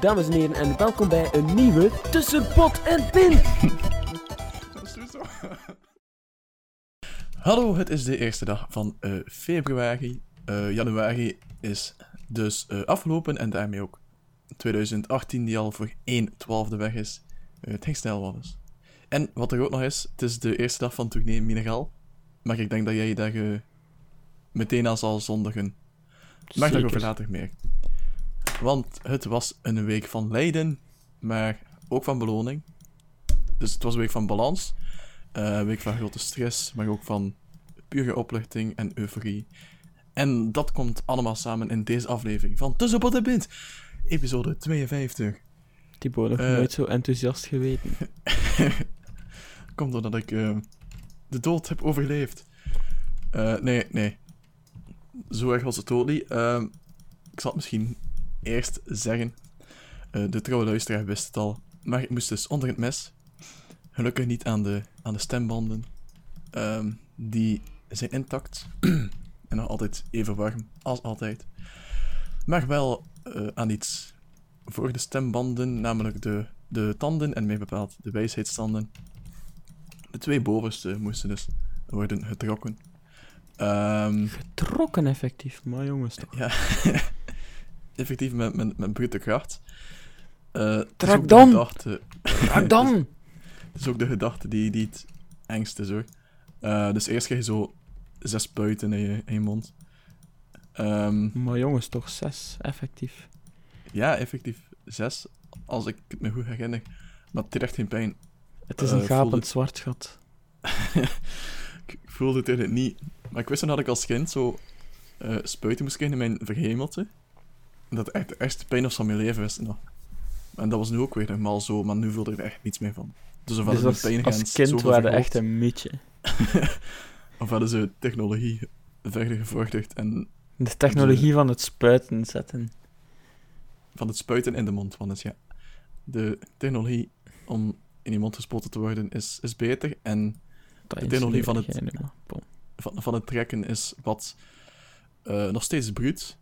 Dames en heren, en welkom bij een nieuwe Tussen Pot en Pint. Hallo, het is de eerste dag van eh, februari. Eh, januari is dus eh, afgelopen en daarmee ook 2018, die al voor 1 twaalfde weg is. Het ging snel wel eens. En wat er ook nog is, het is de eerste dag van tournee Mineral. Maar ik denk dat jij daar eh, meteen aan zal zondigen. Maar daarover later meer. Want het was een week van lijden, maar ook van beloning. Dus het was een week van balans. Eh, een week van grote stress, maar ook van pure opluchting en euforie. En dat komt allemaal samen in deze aflevering van Tussen Pot en Pint, episode 52. Thibaut nog Eh. nooit zo enthousiast geweten. Komt doordat ik eh, de dood heb overleefd. Nee, nee. Zo erg was het ook niet. Ehm, ik zal het misschien eerst zeggen. Eh, de trouwe luisteraar wist het al. Maar ik moest dus onder het mes. Gelukkig niet aan de, aan de stembanden. Ehm, die zijn intact. en nog altijd even warm als altijd. Maar wel eh, aan iets voor de stembanden, namelijk de, de tanden en meer bepaald de wijsheidstanden. De twee bovenste moesten dus worden getrokken. Ehm, Trokken effectief, maar jongens toch. ja, effectief met, met, met brute kracht. Eh, het is Trek ook de dan! gedachte- dan! Het is ook de gedachte die, die het engst is hoor. Eh, dus eerst krijg je zo zes spuiten in je, in je mond. Ehm, Maar jongens, toch zes, effectief. ja, effectief zes, als ik het me goed herinner. Maar het deed echt geen pijn. Het is Eh, een gapend zwart gat. ik voelde het eigenlijk niet. Maar ik wist dan dat ik als kind zo eh, spuiten moest krijgen in mijn verhemelte. Dat echt de ergste pijn was van mijn leven nog. En dat was nu ook weer normaal zo, maar nu voelde ik er echt niets meer van. Dus Dus is als, pijngrens als kind waren echt een mietje. Of hadden ze technologie verder gevorderd en De technologie van het spuiten zetten. van het spuiten in de mond. Want het, ja, de technologie om in je mond gespoten te worden is, is beter. En Dat De is technologie van het- van, van het trekken is wat eh, nog steeds bruut.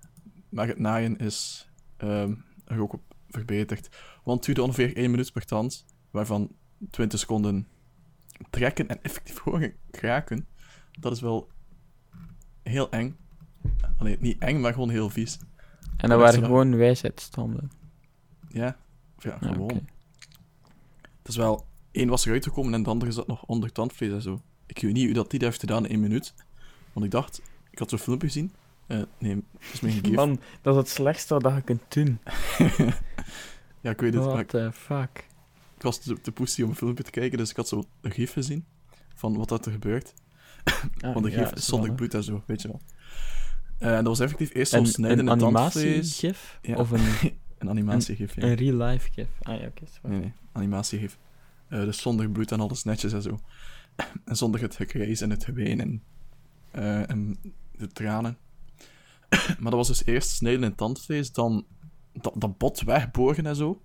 Maar het naaien is ehm, er ook op verbeterd. Want het duurde ongeveer 1 minuut per tand, waarvan 20 seconden trekken en effectief gewoon kraken. Dat is wel heel eng. Allee, niet eng, maar gewoon heel vies. En dat dat waren gewoon wijsheidstanden. Ja, of ja, Ja, gewoon. oké. Het is wel, één was eruit gekomen en de andere zat nog onder tandvlees en zo. Ik weet niet hoe dat die dat heeft gedaan in één minuut. Want ik dacht, ik had zo'n filmpje gezien. Eh, nee, het is mijn gif. Man, dat is het slechtste wat je kunt doen. ja, ik weet het. maar What the fuck. ik was te, te poestie om een filmpje te kijken, dus ik had zo een gif gezien. Van wat dat er gebeurt. Ah, Want de ja, gif is zonder bloed en zo, weet je wel. Eh, en dat was effectief eerst zo'n Een, snijden een in tandvlees. animatiegif? Ja. Of een, Een animatiegif, ja. een real-life gif? Ah ja, oké. sorry. Nee, nee, animatiegif. Eh, dus zonder bloed en alles netjes en zo. En zonder het gekrijs en het geween en, eh, en de tranen. Maar dat was dus eerst snijden in tandvlees, dan dat, dat bot wegboren en zo.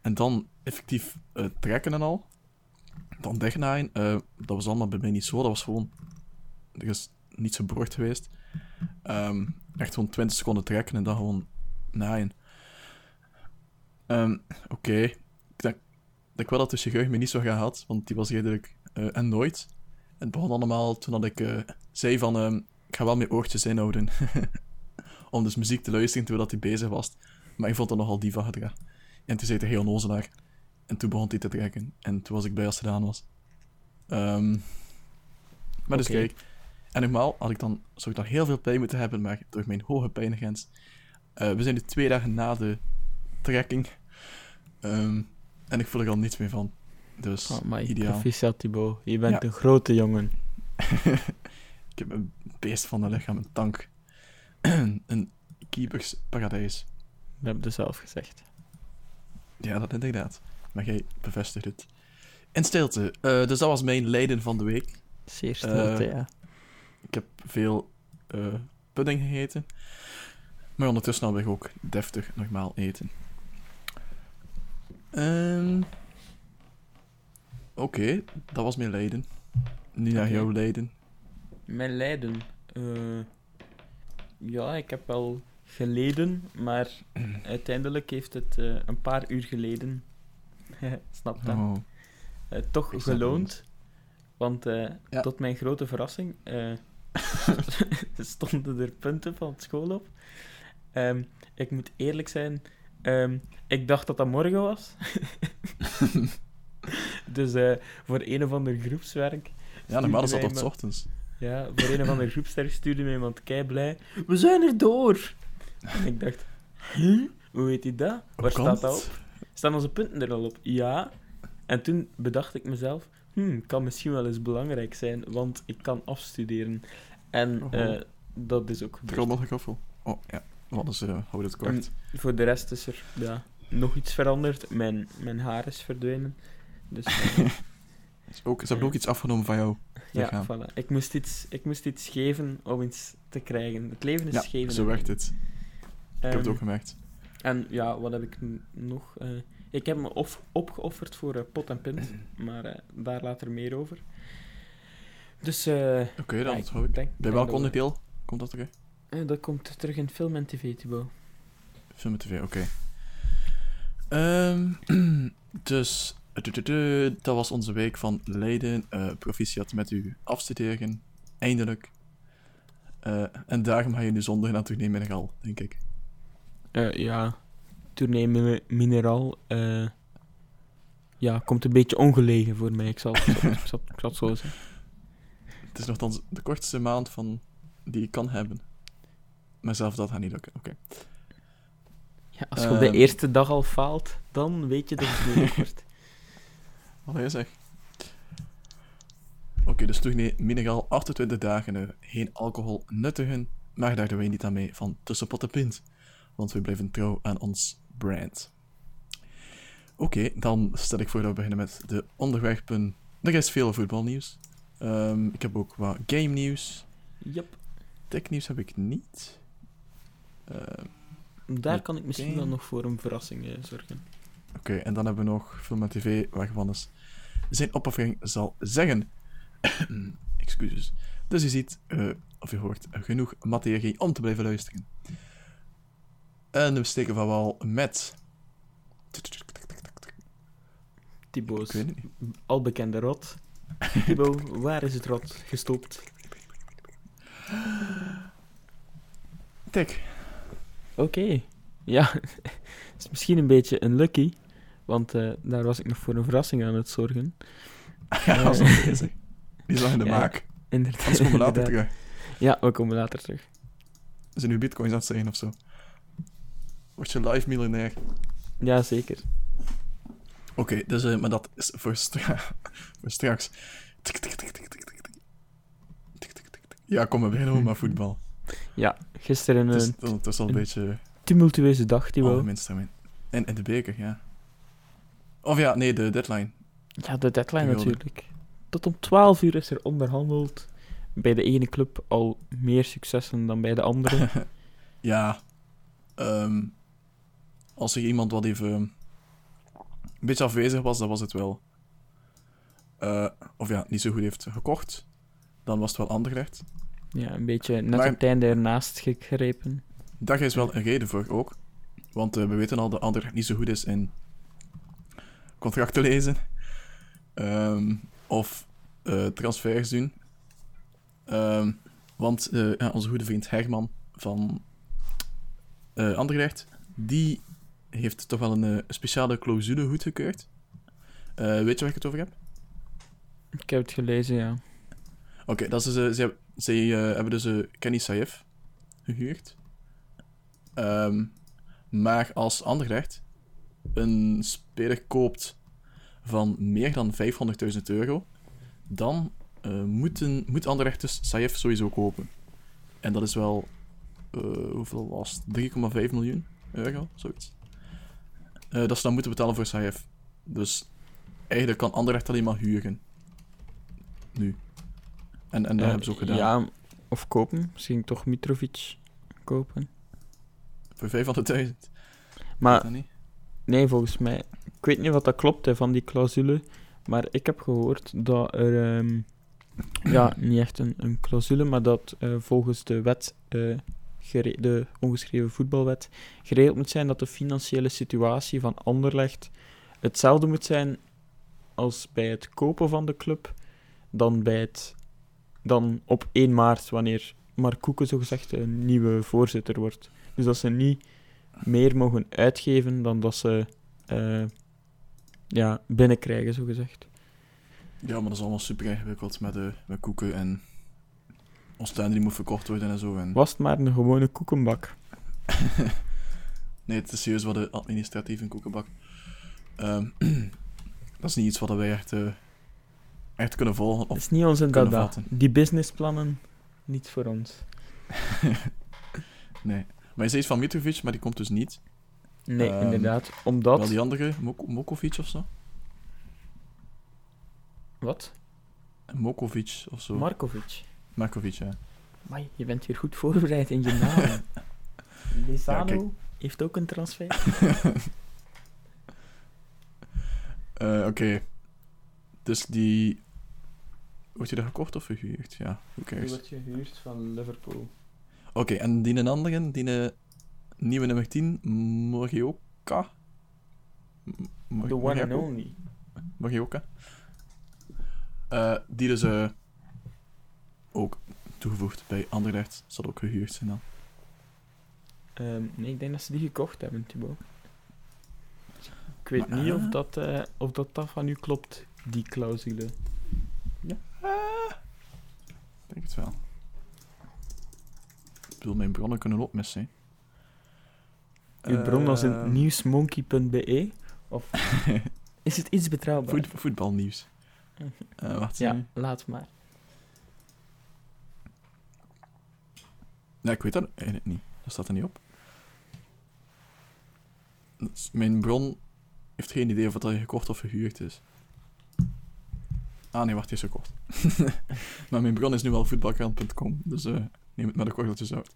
En dan effectief eh, trekken en al. Dan dichtnaaien. Eh, dat was allemaal bij mij niet zo. Dat was gewoon... Er is niets geboord geweest. Ehm, echt gewoon 20 seconden trekken en dan gewoon naaien. Ehm, Oké. Ik denk, denk wel dat de chirurg me niet zo graag had, want die was redelijk... eh, en nooit. En het begon allemaal toen dat ik zei van... ehm, ik ga wel mijn oortjes inhouden. Om dus muziek te luisteren terwijl dat hij bezig was. Maar ik vond dat nogal diva gedrag. En toen zei hij heel onnozelaar. En toen begon hij te trekken. En toen was ik blij als het gedaan was. Ehm, maar dus kijk. En normaal had ik dan, zou ik dan heel veel pijn moeten hebben, maar door mijn hoge pijngrens. eh, we zijn nu twee dagen na de trekking. Ehm, en ik voel er al niets meer van. Dus Oh, maar ideaal. proficiat Thibaut. Je bent Ja. een grote jongen. ik heb een beest van een lichaam, een tank. een keepersparadijs. Dat heb je zelf gezegd. Ja, dat inderdaad. Maar jij bevestigt het. In stilte. Eh, dus dat was mijn lijden van de week. Zeer stilte, Eh, ja. Ik heb veel eh, pudding gegeten. Maar ondertussen had ik ook deftig normaal eten. Ehm, Oké, dat was mijn lijden. Nu naar jouw lijden. Mijn lijden. eh, ja, ik heb wel geleden, maar uiteindelijk heeft het eh, een paar uur geleden, snap Oh. eh, toch Ik snap geloond. Want eh, Ja. tot mijn grote verrassing stonden er punten van school op. Ehm, ik moet eerlijk zijn, ehm, ik dacht dat dat morgen was. dus voor een of ander groepswerk Ja, normaal is dat tot ochtends. Ja, voor een of andere groepsterk stuurde mij iemand kei blij. We zijn er door! En ik dacht, huh? Hoe weet hij dat? Waar staat dat op? Staan onze punten er al op? Ja. En toen bedacht ik mezelf, hmm, kan misschien wel eens belangrijk zijn, want ik kan afstuderen. En Oh. eh, dat is ook gebeurd. Oh, ja. Wat is, eh houd het kort. En voor de rest is er ja, nog iets veranderd. Mijn, mijn haar is verdwenen. Dus ook, ze hebben ook iets afgenomen van jou. ja, voilà. Ik moest, iets, ik moest iets geven om iets te krijgen. Het leven is Ja, geven. zo werkt het. Ik heb het Ehm, ook gemerkt. En ja, wat heb ik nog? Eh, ik heb me of, opgeofferd voor eh, pot en pint, maar eh, daar later meer over. Dus eh, Oké, dan ja, ik. denk- Bij welk onderdeel komt dat terug? Eh, dat komt terug in film en tv, Thibaut. Film en tv, oké. Ehm, dus, tududu, dat was onze week van Leiden. Eh proficiat met uw afstuderen. Eindelijk. Eh, en daarom ga je nu zondag naar Tournee Mineral, denk ik. Eh, ja, tournee Mi- Mineral. eh, ja, komt een beetje ongelegen voor mij. Ik zal, ik zal, ik zal, ik zal het zo zeggen. Het is nogthans de kortste maand van, die ik kan hebben. Maar zelfs dat gaat niet lukken, oké. Ja, als je op de eerste dag al faalt, dan weet je dat het moeilijk wordt. Je zeggen? Oké, dus Tournee Mineral, 28 dagen eh, geen alcohol nuttigen. Maar daar doen wij niet aan mee van tussenpot en pint. Want we blijven trouw aan ons brand. Oké, dan stel ik voor dat we beginnen met de onderwerpen. Er is veel voetbalnieuws. Ehm, ik heb ook wat game nieuws. Yep. Technieuws heb ik niet. Ehm, Daar kan ik misschien wel nog voor een verrassing eh, zorgen. Oké, en dan hebben we nog film en tv waarvan is zijn opoffering zal zeggen. Excuses. Dus je ziet, eh, of je hoort, genoeg materie om te blijven luisteren. En we steken van wal met. Thibaut's weet het niet. al bekende rot. Thibaut, waar is het rot gestopt? Tik. Oké. Ja, is misschien een beetje unlucky, want eh, daar was ik nog voor een verrassing aan het zorgen. Ja, dat is bezig. Die is in de Ja. maak. Inderdaad. Anders komen we later terug. Ja, we komen later terug. Zijn nu bitcoins aan het zeggen of zo? Word je live miljonair? Ja, zeker. Oké, dus, eh, maar dat is voor, stra- voor straks. Tik, tik, tik, tik, tik, tik, tik. Tik, tik, tik, tik. Ja, kom, we beginnen met voetbal. Ja, gisteren Het is een ondertussen al een een- beetje tumultueuze dag, Thibaut. algemeen stemming. En, en de beker, ja. Of ja, nee, de deadline. Ja, de deadline natuurlijk. Tot om 12 uur is er onderhandeld. Bij de ene club al meer successen dan bij de andere. ja. ehm, als er iemand wat even een beetje afwezig was, dan was het wel. eh, of ja, niet zo goed heeft gekocht. Dan was het wel Anderlecht. ja, een beetje net Maar- op het einde ernaast gegrepen. Daar is wel een reden voor ook. Want eh, we weten al dat Anderlecht niet zo goed is in contracten lezen. Ehm, of eh, transfers doen. Ehm, want eh, ja, onze goede vriend Herman van eh Anderlecht, die heeft toch wel een speciale clausule goedgekeurd. Weet je waar ik het over heb? Ik heb het gelezen, ja. Oké, dat is, zij eh, hebben dus Kenny Saif gehuurd. Ehm, maar als Anderlecht een speler koopt van meer dan 500.000 euro, dan eh, moeten, moet Anderlecht dus Saif sowieso kopen. En dat is wel, eh, hoeveel was het? 3,5 miljoen? euro, zoiets. Eh, dat ze dan moeten betalen voor Saif. Dus eigenlijk kan Anderlecht alleen maar huren. Nu. En, en dat hebben ze ook gedaan. Ja, of kopen. Misschien toch Mitrovic kopen. Voor 500.000. Maar dat niet? nee, volgens mij... Ik weet niet wat dat klopt hè, van die clausule. Maar ik heb gehoord dat er... ehm, ja, niet echt een, een clausule, maar dat eh, volgens de wet... de ongeschreven voetbalwet geregeld moet zijn dat de financiële situatie van Anderlecht hetzelfde moet zijn als bij het kopen van de club dan bij het dan op 1 maart wanneer Mark Koeken zogezegd een nieuwe voorzitter wordt. Dus dat ze niet meer mogen uitgeven dan dat ze eh, ja, binnenkrijgen, zogezegd. Ja, maar dat is allemaal super ingewikkeld met, de met koeken en Oostende die moet verkocht worden en zo. En... Was het maar een gewone koekenbak. nee, het is serieus wat de administratieve koekenbak. Ehm, dat is niet iets wat wij echt, eh, echt kunnen volgen. Of... is niet onze dada. vatten. Die businessplannen, niet voor ons. nee. Maar je zei iets van Mitrovic, maar die komt dus niet. Nee, Ehm, inderdaad. Omdat... Wel die andere, Mok Mokovic of zo? Wat? Mokovic of zo. Markovic. Markovic, ja. Amai, je bent hier goed voorbereid in je naam. Lezano kijk. heeft ook een transfer. Eh, Oké. Dus die... Wordt hij daar gekocht of gehuurd? Ja, hoe Die wordt gehuurd van Liverpool. Oké, en die een andere, die een nieuwe nummer 10, Morioka? Mor- The one and only. Morioka. Eh, die dus eh, ook toegevoegd bij Anderlecht. Zal ook gehuurd zijn dan. Ehm, nee, ik denk dat ze die gekocht hebben, Thibaut. Ik weet Maar, niet of eh? dat, eh, of dat, dat van u klopt, die clausule. Ik denk het wel. Ik bedoel, mijn bronnen kunnen ook mis zijn. Uw bron was in Ehm, nieuwsmonkey.be? Of is het iets betrouwbaar? voet, voetbalnieuws. Eh wacht Ja, laat maar. Ja, ik weet dat eigenlijk niet. Dat staat er niet op. Mijn bron heeft geen idee of dat gekocht of gehuurd is. Ah nee, wacht, die is gekocht. maar mijn bron is nu wel voetbalkrant.com, dus eh, neem het met een korreltje zout.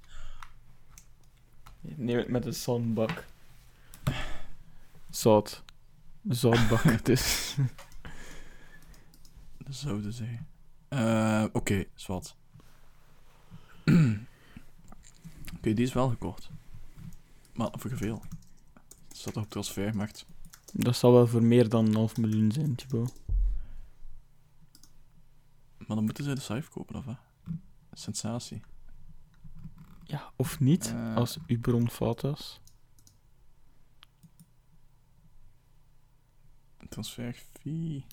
Neem het met een zandbak. Zout. Zoutbak, het is. De Zoute Zee. Oké, zwart. Oké, die is wel gekocht. Maar voor hoeveel? Het staat op transfermarkt. Dat zal wel voor meer dan een half miljoen zijn, Thibaut. Maar dan moeten ze de cijfer kopen, of wat? Sensatie. Ja, of niet, Eh. als uw bron fout was. Transferfee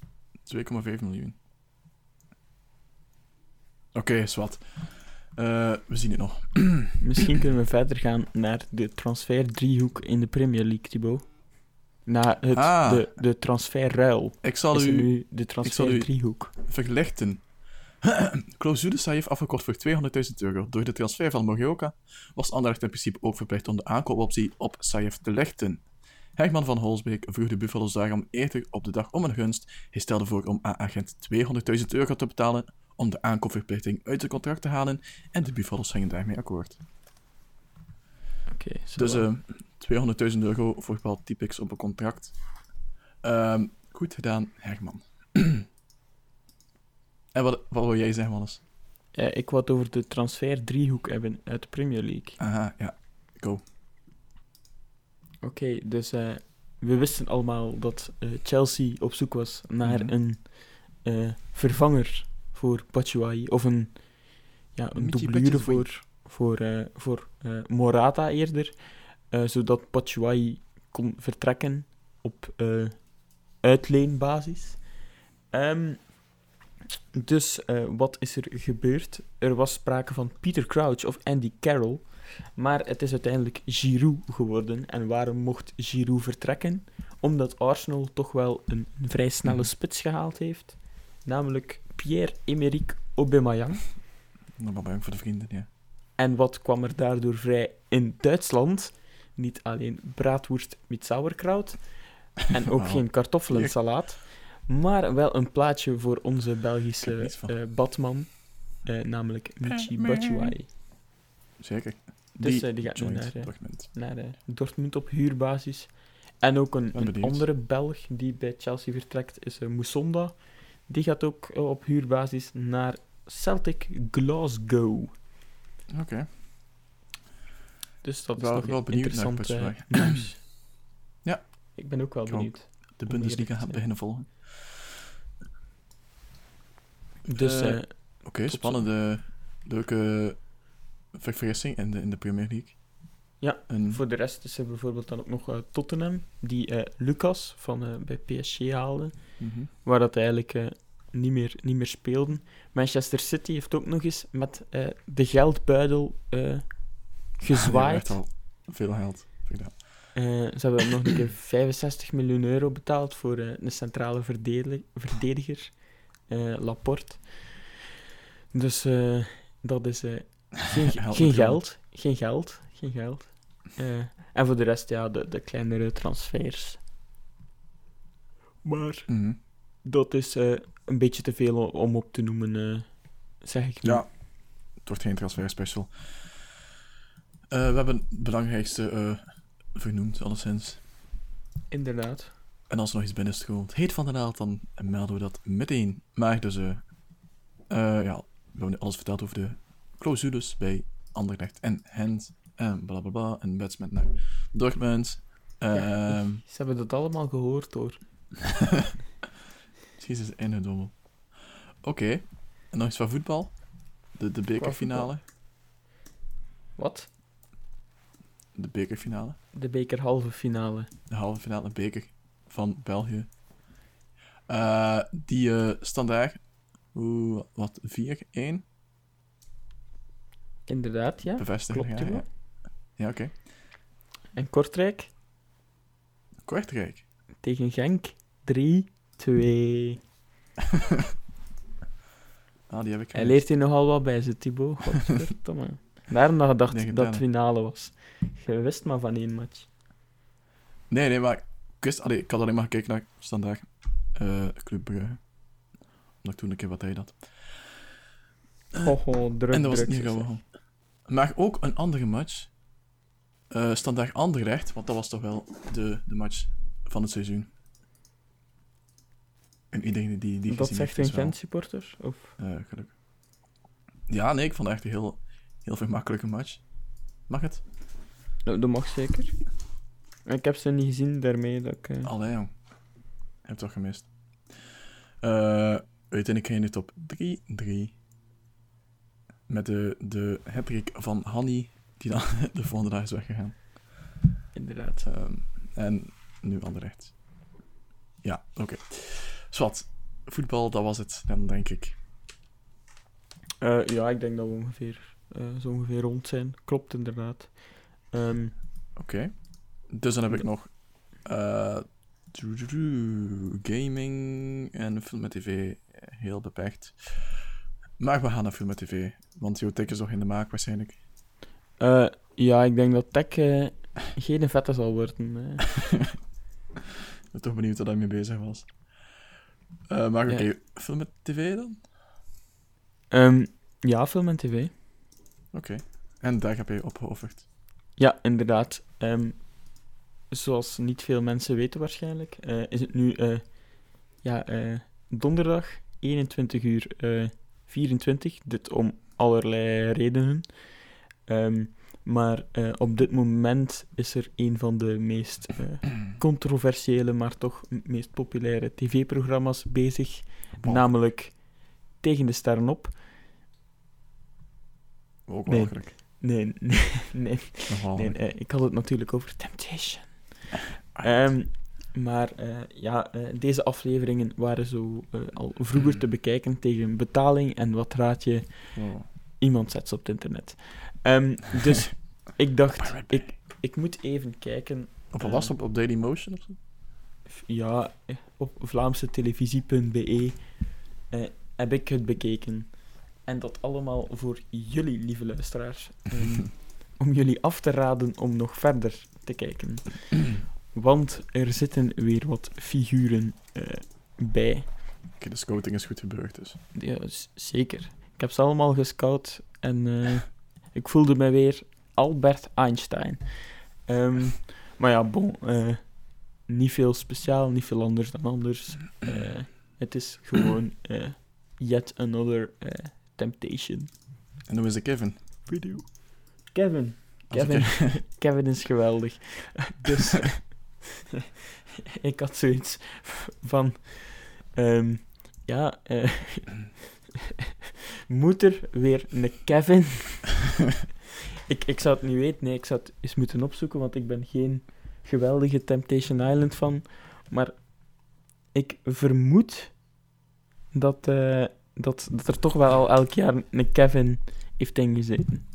2,5 miljoen. Oké, zwart. Eh, we zien het nog. Misschien kunnen we verder gaan naar de transfer-driehoek in de Premier League, Thibaut. Na het, Ah. de, de transferruil Ik zal is u nu de zal u- transfer-driehoek. verlichten. Clausule heeft afgekort voor 200.000 euro. Door de transfer van Morioka was Anderlecht in principe ook verplicht om de aankoopoptie op Saif te lichten. Herman van Holsbeek vroeg de Buffalo's daarom eerder op de dag om een gunst. Hij stelde voor om A-agent 200.000 euro te betalen om de aankoopverplichting uit het contract te halen en de Buffalo's gingen daarmee akkoord. Oké, Dus wel. eh 200.000 euro voor bepaald typics op een contract. Ehm, goed gedaan, Herman. en wat, wat wil jij zeggen, Wannes? Ik wou het over de transfer-driehoek hebben uit de Premier League. Aha, ja. Go. Oké, dus eh, we wisten allemaal dat eh, Chelsea op zoek was naar Mhm. een eh, vervanger voor Batshuayi. Of een, ja, een Batshuayi. voor, voor, voor Morata eerder. zodat Batshuayi kon vertrekken op uitleenbasis. Ehm, dus eh, wat is er gebeurd? Er was sprake van Peter Crouch of Andy Carroll. Maar het is uiteindelijk Giroud geworden. En waarom mocht Giroud vertrekken? Omdat Arsenal toch wel een, een vrij snelle spits gehaald heeft. Namelijk Pierre-Emerick Aubameyang. Bang voor de vrienden, ja. En wat kwam er daardoor vrij in Duitsland? niet alleen braadworst met sauerkraut en ook geen kartoffelensalaat, maar wel een plaatje voor onze Belgische niets van. eh, badman, eh, namelijk Michi Batshuayi. Zeker. Dus die gaat nu naar, Dortmund. naar Dortmund op huurbasis. En ook een, andere Belg die bij Chelsea vertrekt is Musonda. Die gaat ook op huurbasis naar Celtic Glasgow. Oké. Dus dat is Wel- nog wel interessant nieuws. Ja. Ik ben ook wel Ik ook. benieuwd. De Bundesliga gaat beginnen volgen. Dus Eh, eh, Oké, spannende, leuke verfrissing in de, in de Premier League. Ja, En, voor de rest is er bijvoorbeeld dan ook nog eh, Tottenham, die eh, Lucas van bij PSG haalde. Mhm. waar dat eigenlijk niet, meer, niet meer speelden. Manchester City heeft ook nog eens met de geldbuidel Ja, gezwaaid. echt al veel geld ze hebben nog een keer 65 miljoen euro betaald voor een centrale verdediger, verdediger Laporte. Dus eh, dat is eh, geen, Geld geen geld. Geen geld. Geen geld. Eh, en voor de rest, ja, de, de kleinere transfers. Maar Mhm. dat is eh, een beetje te veel om op te noemen, eh, zeg ik nu. Ja, het wordt geen transfer special. Eh, we hebben het belangrijkste eh, vernoemd, alleszins. Inderdaad. En als er nog iets binnen is heet van de naald, dan melden we dat meteen. Maar dus, eh, eh, ja, we hebben nu alles verteld over de clausules bij Anderlecht en Gent. En bla bla bla. En Betsmet naar Dortmund. Ja, Ehm Ze hebben dat allemaal gehoord hoor. Jezus, ingedommel. Oké, en nog iets van voetbal? De, de bekerfinale. Wat? De bekerfinale. De beker halve finale. De halve finale beker van België. Eh, die eh standaard, hoe, wat, 4-1 Inderdaad, ja. bevestigen. Klopt, ja, ja. ja oké. En Kortrijk Kortrijk. tegen Genk 3-2. Ah, die heb ik Hij leert hier nogal wat bij ze, Thibaut. Godverdomme. Daarom dat je dacht Nee, dat het finale was. Je wist maar van één match. Nee, nee, maar wist, allee, ik had alleen maar gekeken naar standaard eh Club Brugge. Omdat ik toen een keer wat hij had. Oh, oh, druk, en dat was druk, niet gewoon. Maar ook een andere match. Eh standaard Anderlecht, want dat was toch wel de, de match van het seizoen. En iedereen die die Dat zegt een is wel, Gent-supporter? Of... eh, gelukkig. Ja, nee, ik vond het echt een heel, heel vermakkelijke match. Mag het? Dat mag zeker. Ik heb ze niet gezien, daarmee dat ik... eh, Allee, jong. Heb toch gemist. Eh uiteindelijk ging het op 3-3. Met de, de hattrick van Hanny, die dan de volgende dag is weggegaan. Inderdaad. Ehm, en nu Anderlecht. Ja, oké. Zwat. Voetbal, dat was het dan, denk ik. Eh, ja, ik denk dat we ongeveer, zo ongeveer rond zijn. Klopt, inderdaad. Ehm, Oké. Dus dan heb ik nog... doedoedoe, gaming en film met tv. Heel beperkt. Maar we gaan naar film met tv. Want jouw tik is nog in de maak, waarschijnlijk. eh, ja, ik denk dat Tech eh, geen vette zal worden. Ik ben toch benieuwd wat hij mee bezig was. Maar oké, Ja. film met tv dan? Ehm, ja, film en tv. Oké. En daar heb je opgeofferd. Ja, inderdaad. Ehm, zoals niet veel mensen weten waarschijnlijk, eh, is het nu eh, ja, eh, donderdag 21 uur eh, 24. Dit om allerlei redenen. Ehm, maar op dit moment is er een van de meest controversiële, maar toch meest populaire tv-programma's bezig. Bon, Namelijk Tegen de Sterren op. ook nee. Nee, nee, nee. Nee, ik had het natuurlijk over Temptation. Ehm, maar eh, ja, eh, deze afleveringen waren zo eh, al vroeger te bekijken tegen betaling en wat raad je, Oh. iemand zet ze op het internet. Ehm, dus ik dacht, ik, ik moet even kijken. Of was op, op Dailymotion of zo? Ja, op vlaamsetelevisie.be heb ik het bekeken. En dat allemaal voor jullie, lieve luisteraars. Ehm, om jullie af te raden om nog verder te kijken. Want er zitten weer wat figuren eh, bij. Oké, de scouting is goed gebeurd, dus. Ja, zeker. Ik heb ze allemaal gescout en eh, ik voelde me weer Albert Einstein. Ehm, maar ja, bon. eh, niet veel speciaal, niet veel anders dan anders. Het is gewoon yet another temptation En hoe is de Kevin? video. Kevin. Kevin, ik- Kevin is geweldig. Dus ik had zoiets van... ehm, ja, eh, moet er weer een Kevin? ik, ik zou het niet weten, nee, ik zou het eens moeten opzoeken, want ik ben geen geweldige Temptation Island fan. Maar ik vermoed dat, eh, dat, dat er toch wel al elk jaar een Kevin heeft ingezeten.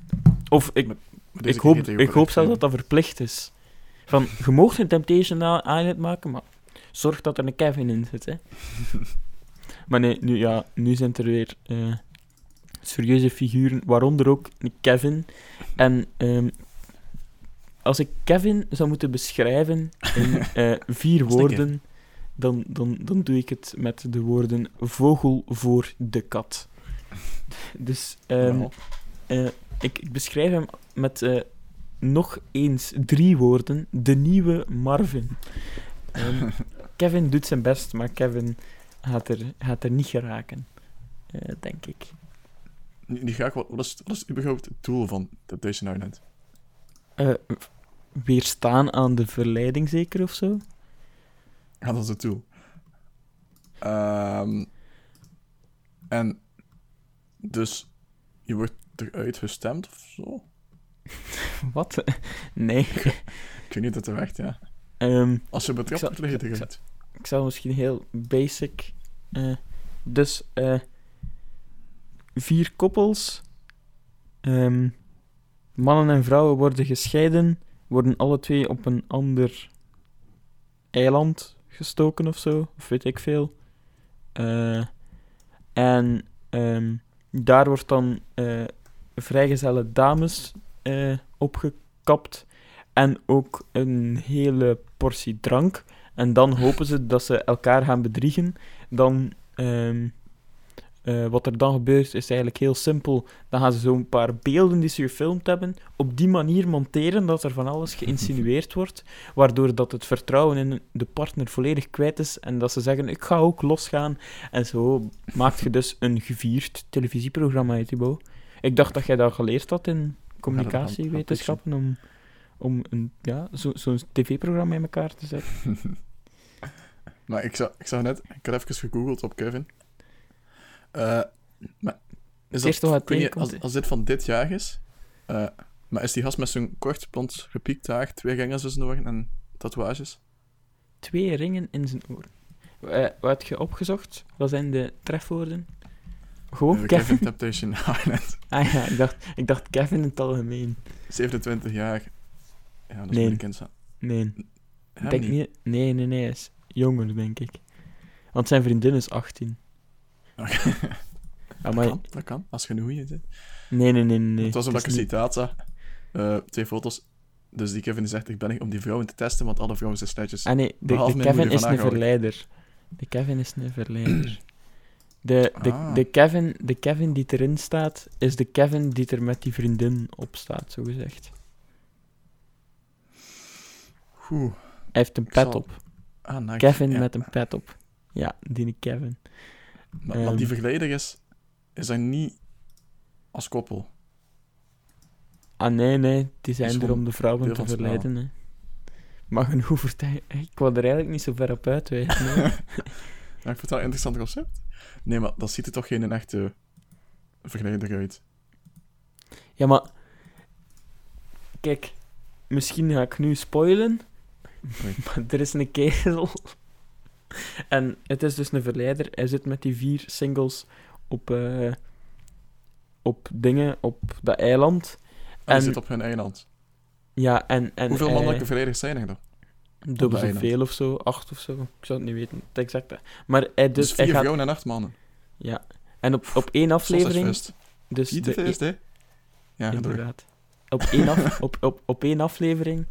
Of ik, Deze ik hoop, ik hoop zelfs dat dat verplicht is. Van, je mag een Temptation Island maken, maar zorg dat er een Kevin in zit, hè. maar nee, nu, ja, nu zijn er weer eh, serieuze figuren, waaronder ook een Kevin. En ehm, als ik Kevin zou moeten beschrijven in eh, vier woorden, dan, dan, dan doe ik het met de woorden vogel voor de kat. Dus ehm, eh, ik, ik beschrijf hem met eh, nog eens drie woorden. De nieuwe Marvin. Ehm, Kevin doet zijn best, maar Kevin gaat er, gaat er niet geraken. eh, denk ik. Die graag, wat, wat, is, wat is überhaupt het doel van Temptation Island? Eh, weerstaan aan de verleiding, zeker of zo? Ja, dat is het doel. Ehm, en dus je wordt eruit gestemd of zo? Wat? nee. Ik weet niet dat het werkt, ja. Ehm, Als je betrapt wordt, lig je ik zal- eruit. ik zal misschien heel basic. eh, dus eh, vier koppels. Ehm, mannen en vrouwen worden gescheiden, worden alle twee op een ander eiland gestoken of zo, of weet ik veel. Eh, en ehm, daar wordt dan vrijgezelle dames eh, opgekapt en ook een hele portie drank. En dan hopen ze dat ze elkaar gaan bedriegen. Dan, ehm, eh, wat er dan gebeurt, is eigenlijk heel simpel. Dan gaan ze zo'n paar beelden die ze gefilmd hebben, op die manier monteren dat er van alles geïnsinueerd wordt, waardoor dat het vertrouwen in de partner volledig kwijt is en dat ze zeggen, ik ga ook losgaan. En zo maak je dus een gevierd televisieprogramma uit, Thibaut. Ik dacht dat jij dat geleerd had in communicatiewetenschappen, om, om een, ja, zo- zo'n tv-programma in elkaar te zetten. Maar ik zag, ik zag net, ik had even gegoogeld op Kevin. Maar is ik weet niet, tegenkomt, als, als dit van dit jaar is, eh, maar is die gast met zo'n kort blond gepiekt haar, twee ringen tussen de ogen en tatoeages? Twee ringen in zijn oren. Eh, wat heb je opgezocht? Wat zijn de trefwoorden? Gewoon Kevin. Temptation Island. Ah ja, ik dacht, ik dacht Kevin in het algemeen. 27 jaar. Ja, dat is Nee. kind. Nee, denk niet. Nee, nee, nee, hij is jonger, denk ik. Want zijn vriendin is 18. Oké. Dat, maar, kan, dat kan, als je een goeie zit. nee, nee, nee, nee. het was omdat ik is een citaat zag. Eh, twee foto's. Dus die Kevin die zegt, ik ben hier om die vrouwen te testen, want alle vrouwen zijn sletjes. Ah nee, de, Kevin is een verleider. De Kevin is een verleider. De, de, Ah. de, Kevin, de Kevin die erin staat, is de Kevin die er met die vriendin op staat, zogezegd. Oeh. Hij heeft een pet zal- op. Ah, nice. Kevin Ja. met een pet op. Ja, die Kevin. Maar, maar die Ehm. verleider is, is dat niet als koppel. Ah nee, nee, die zijn er om de vrouwen te verleiden. Hè. Maar genoeg vertellen. Ik wou er eigenlijk niet zo ver op uitwijzen. hè. Ja, ik vind het wel een interessant concept. Nee, maar dat ziet er toch geen echte verleider uit. ja, maar... Kijk, misschien ga ik nu spoilen. Maar er is een kerel. En het is dus een verleider. Hij zit met die vier singles op... eh, op dingen, op dat eiland. En En- die zit op hun eiland. Ja, en... en Hoeveel hij- mannelijke verleiders zijn er dan? Dubbel dat zo eiland? veel of zo, acht of zo. Ik zou het niet weten, het exacte. Maar hij, Dus, dus, hij vier gaat... vrouwen en acht mannen. Ja. En op, op één aflevering... Dus Fest. de, e- first, hè? Ja, door. inderdaad. op één, af, op, op, op één aflevering,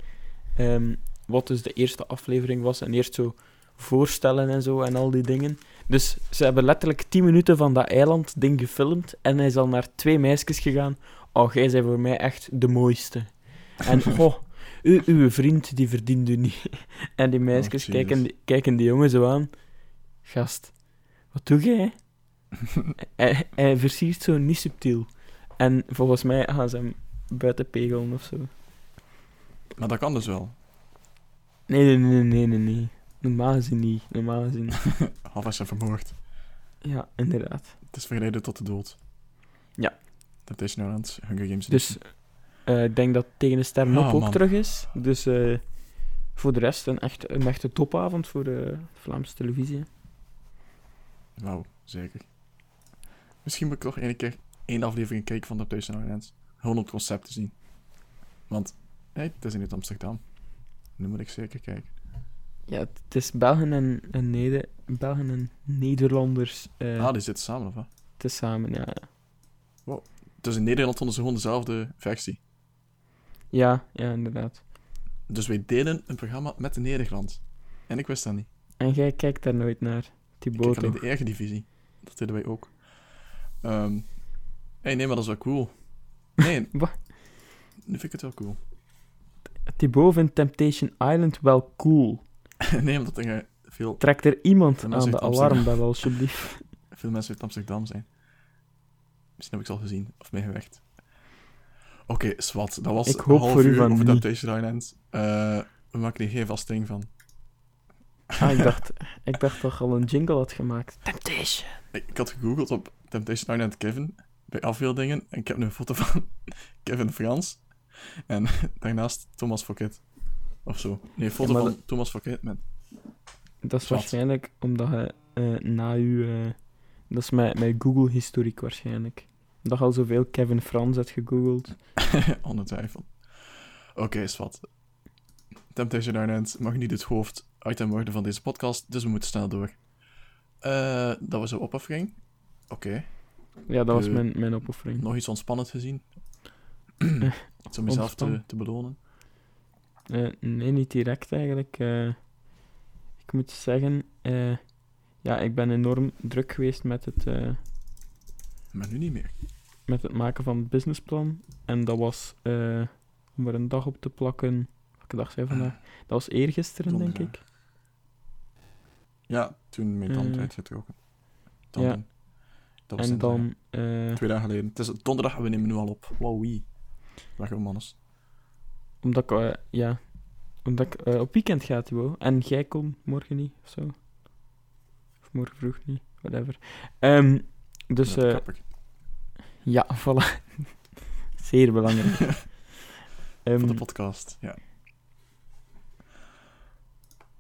ehm, wat dus de eerste aflevering was, en eerst zo voorstellen en zo en al die dingen. Dus ze hebben letterlijk 10 minuten van dat eiland-ding gefilmd en hij is al naar twee meisjes gegaan. Oh, jij bent voor mij echt de mooiste. En oh, u, uw vriend die verdient u niet. En die meisjes Jesus. kijken, die- kijken die jongen zo aan. Gast, wat doe jij? hij, hij versiert zo niet subtiel. En volgens mij gaan ze hem buiten pegelen of zo. Maar dat kan dus wel. Nee, nee, nee, nee, nee, nee. Normaal gezien niet. Normaal gezien. Half is vermoord. Ja, inderdaad. Het is verreden tot de dood. Ja. Temptation Island, Hunger Games. Dus eh, ik denk dat Tegen de Sterren Ah, op ook man. terug is. Dus eh, voor de rest een, echt, een echte topavond voor de Vlaamse televisie. Wauw, zeker. Misschien moet ik toch één keer één aflevering kijken van Temptation Island. Gewoon om het concept te zien. Want, het is in het Amsterdam. Nu moet ik zeker kijken. Ja, het is Belgen en, en, Neder Belgen en Nederlanders eh ah, die zitten samen, of wat? tezamen. Ja. Dus in Nederland hadden ze gewoon dezelfde versie. Ja, ja, inderdaad. Dus wij delen een programma met de Nederland. En ik wist dat niet. En jij kijkt daar nooit naar, Ik Thibaut. kijk alleen toch? de Eredivisie. Dat deden wij ook. Ehm hey, nee, maar dat is wel cool. Nee. Wat? Nu vind ik het wel cool. Thibaut vindt Temptation Island wel cool. nee, omdat er veel, Trekt er iemand aan de alarmbel, alsjeblieft. veel mensen uit Amsterdam zijn. Misschien heb ik ze al gezien of meegewerkt. Oké, zwart. Dat was Ik hoop een half voor u uur van over niet. Temptation Island. Eh, we maken hier geen vast ding van. Ah, ik dacht, ik dacht je al een jingle had gemaakt. Temptation. Ik, ik had gegoogeld op Temptation Island Kevin bij afbeeldingen en ik heb nu een foto van Kevin Frans en daarnaast Thomas Fouquet. Of zo. Nee, een foto van Thomas Fouquet met... Dat is Wat? waarschijnlijk omdat je eh, na je... eh, dat is mijn, mijn Google-historiek waarschijnlijk. Dat je al zoveel Kevin Frans hebt gegoogeld. Ongetwijfeld. Oké, zwart. Temptation Island mag niet het hoofditem worden van deze podcast, dus we moeten snel door. Eh, dat was een opoffering. Oké. Ja, dat was Eh, mijn, mijn opoffering. Nog iets ontspannend gezien. Iets om jezelf te, te belonen. Eh, nee, niet direct eigenlijk. Ik moet zeggen, ja, ik ben enorm druk geweest met het, Maar nu niet meer. Met het maken van het businessplan. En dat was, eh, om er een dag op te plakken, welke dag zijn vandaag? Dat was eergisteren, denk Donderdag. ik. Ja, toen mijn tand Eh, werd getrokken. Tanden. Dat was En dan, eh, twee dagen geleden. Het is donderdag en we nemen nu al op. Wow, wie. Dag, mannes. omdat ik, ja, omdat ik op weekend ga, Thibaut. En jij komt morgen niet, of zo. Of morgen vroeg niet, whatever. Ehm, dus, Ja, eh, grappig. Ja, voilà. Zeer belangrijk. Voor de podcast, ja.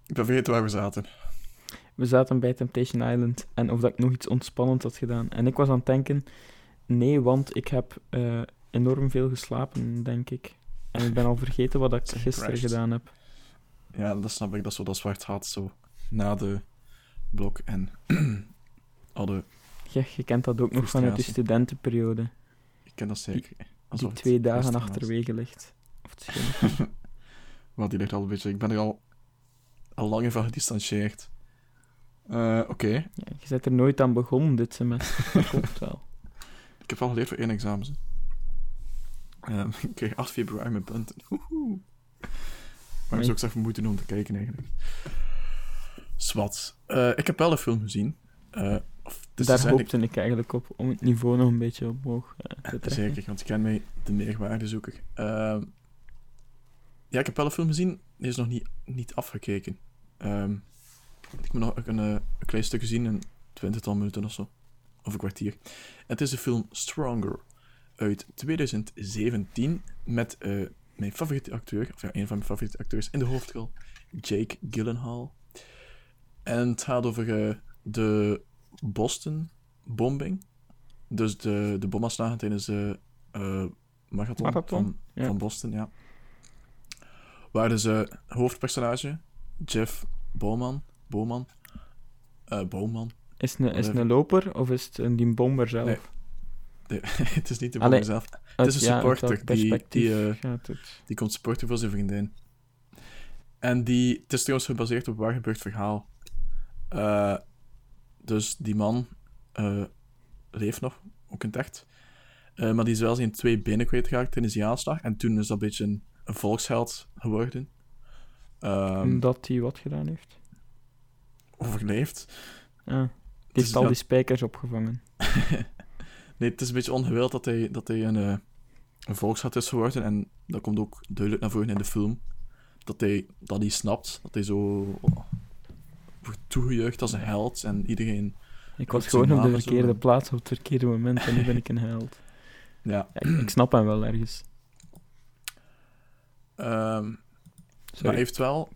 Ik ben vergeten waar we zaten. we zaten bij Temptation Island en of dat ik nog iets ontspannend had gedaan. En ik was aan het denken, nee, want ik heb eh, enorm veel geslapen, denk ik. En ik ben al vergeten wat ik gisteren gedaan heb. Ja, dat snap ik. Dat is zo dat zwart gaat, zo na de blok en al je kent dat ook nog vanuit de studentenperiode. Ik ken dat zeker. Die twee dagen achterwege ligt. Of het schijnt. Wel, die ligt al een beetje... Ik ben er al, al lang van gedistanceerd. Eh, Oké. Ja, je bent er nooit aan begonnen dit semester. Dat klopt wel. Ik heb al geleerd voor één examen. Ehm, ik kreeg 8 februari mijn punten. Woehoe. Maar ik zou ook zeggen moeite doen om te kijken eigenlijk. Swat. Eh, ik heb wel een film gezien. Eh, Daar hoopte ik eigenlijk op, om het niveau nog een beetje omhoog eh, te trekken. Zeker, want ik ken mij de meerwaardezoeker. Ehm ja, ik heb wel een film gezien. Die is nog niet, niet afgekeken. Ehm, ik moet nog een, eh, een klein stukje zien, een twintigtal minuten of zo. Of een kwartier. Het is de film Stronger uit 2017 met mijn favoriete acteur, of ja, een van mijn favoriete acteurs in de hoofdrol, Jake Gyllenhaal. En het gaat over de Boston bombing. Dus de, de bomaanslagen tijdens de eh, marathon, Marathon, van, ja. van Boston, ja. Waar dus eh, hoofdpersonage, Jeff Bowman, Bowman, eh Bowman, Is het een, is het een loper of is het een die bomber zelf? Nee. het is niet de bom Allee, zelf. Uit- is een supporter die- die, gaat het? Die komt supporten voor zijn vriendin. En die, het is trouwens gebaseerd op waar gebeurd verhaal. Dus die man eh, leeft nog, ook in het echt. Eh, maar die is wel zijn twee benen kwijtgeraakt tijdens die aanslag. En toen is dat een beetje een, een volksheld geworden. Ehm, Omdat hij wat gedaan heeft? overleefd. Ah, die Dus heeft al ja- die spijkers opgevangen. nee, het is een beetje ongewild dat hij, dat hij een, eh, een volksheld is geworden. En dat komt ook duidelijk naar voren in de film. Dat hij, dat hij snapt dat hij zo toegejuicht als een held. En iedereen... Ik was gewoon op de zo. verkeerde plaats op het verkeerde moment en nu ben ik een held. Ja. Ja, ik, ik snap hem wel ergens. Ehm, maar heeft wel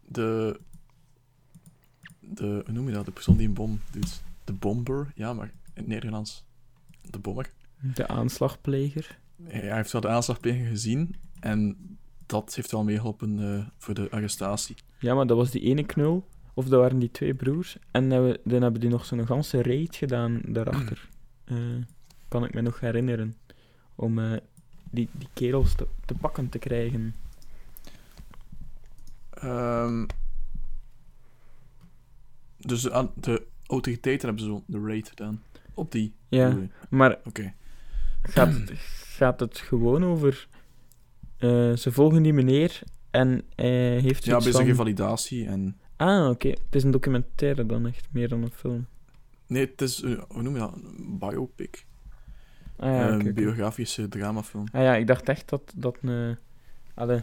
de, de... Hoe noem je dat? De persoon die een bom doet. De bomber. Ja, maar in het Nederlands... De bommer. De aanslagpleger. Hij heeft wel de aanslagpleging gezien. En dat heeft wel meegeholpen eh, voor de arrestatie. Ja, maar dat was die ene knul. Of dat waren die twee broers. En dan hebben- dan hebben die nog zo'n ganse raid gedaan daarachter. Eh, kan ik me nog herinneren. Om eh, die, die kerels te, te pakken te krijgen. Ehm, dus de, aan- de autoriteiten hebben zo de raid gedaan. Op die. Ja, maar Oké. gaat het, gaat het gewoon over... eh, ze volgen die meneer en hij heeft Ja, bezig van- validatie en... Ah, oké. Het is een documentaire dan echt, meer dan een film. Nee, het is... eh, hoe noem je dat? Een biopic. Ah ja, een biografische dramafilm. Ah ja, ik dacht echt dat dat een... Allee,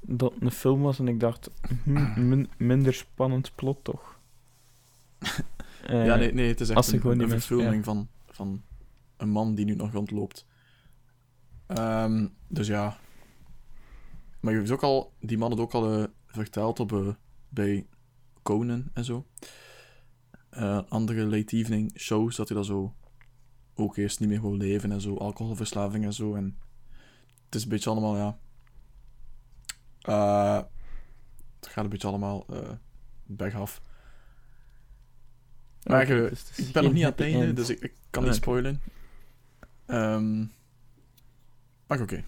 dat een film was en ik dacht, hm, min- minder spannend plot toch? Ja, nee, nee, het is echt een, een verfilming van, van een man die nu nog rondloopt. Ehm, dus ja. Maar je hebt ook al... Die man had ook al verteld op, eh, bij Conan en zo. Eh, andere late evening shows, dat hij dat zo ook eerst niet meer wil leven en zo. Alcoholverslaving en zo. En het is een beetje allemaal, ja... eh, het gaat een beetje allemaal eh bergaf. Maar dus Ik ben nog niet aan het einde, dus ik, ik kan Ah, niet oké. spoilen. Ehm, maar oké.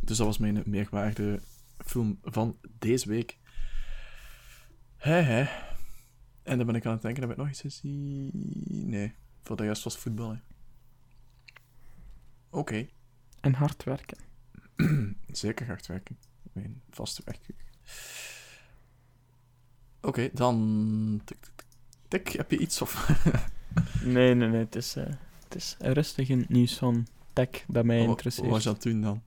Dus dat was mijn meerwaarde film van deze week. Hè, hè. En dan ben ik aan het denken, heb ik nog iets gezien? Nee, voor de rest was voetbal. Oké, En hard werken. zeker hard werken. Mijn vaste werkuur. Oké, dan... Tik, tik, tik. Tik, heb je iets of... Nee, nee, nee. Het is, eh, het is rustig in het nieuws van tech dat mij Wat- interesseert. Wat was het doen dan?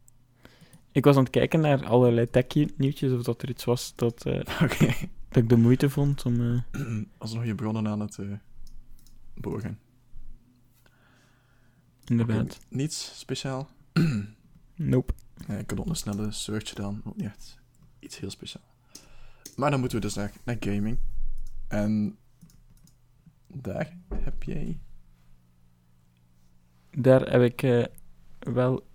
Ik was aan het kijken naar allerlei tech-nieuwtjes, of dat er iets was dat, eh, Oké. Dat ik de moeite vond om... eh, Alsnog je bronnen aan het eh borgen. inderdaad. Niets speciaal? Nope. Ja, ik had ook een snelle search gedaan. Ook niet echt iets heel speciaal. Maar dan moeten we dus naar, naar gaming. En daar heb jij... Daar heb ik eh, wel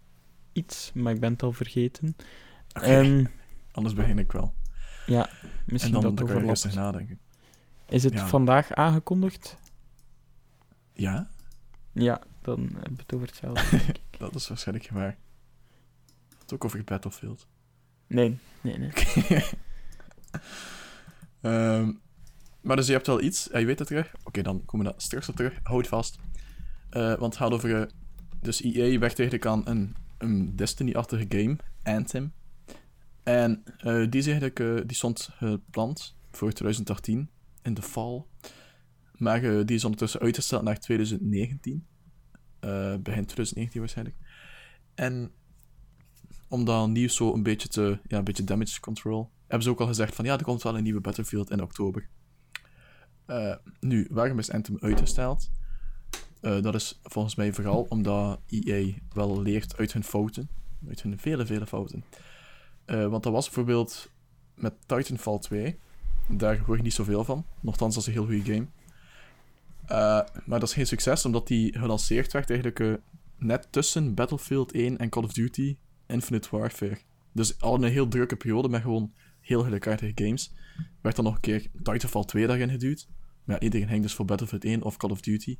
iets, maar ik ben het al vergeten. Oké, Ehm, anders begin ik wel. Misschien en dan, dat dan kan je nadenken. Is het Ja. vandaag aangekondigd? Ja, Ja, dan hebben we het over hetzelfde. denk ik. dat is waarschijnlijk waar. Het ook over Battlefield. nee, nee, nee. Ehm, maar dus je hebt wel iets, en je weet het terug. Oké, dan komen we daar straks op terug. Houd vast. Eh, want het gaat over... eh, dus EA werkt eigenlijk aan een, een Destiny-achtige game, Anthem. En eh, die, is eigenlijk, eh, die stond gepland voor 2018, in de fall. Maar eh, die is ondertussen uitgesteld naar 2019. Eh, begin 2019 waarschijnlijk. En om dat nieuws zo een beetje te... Ja, een beetje damage control... Hebben ze ook al gezegd van... Ja, er komt wel een nieuwe Battlefield in oktober. Eh, nu, waarom is Anthem uitgesteld? Eh, dat is volgens mij vooral omdat EA wel leert uit hun fouten. Uit hun vele, vele fouten. Eh, want dat was bijvoorbeeld met Titanfall 2. Daar hoor je niet zoveel van. Nochtans, dat is een heel goede game. Eh, maar dat is geen succes, omdat die gelanceerd werd eigenlijk eh, net tussen Battlefield 1 en Call of Duty Infinite Warfare. Dus al een heel drukke periode met gewoon heel gelijkaardige games. Werd dan nog een keer Titanfall 2 daarin geduwd. Maar iedereen ging dus voor Battlefield 1 of Call of Duty.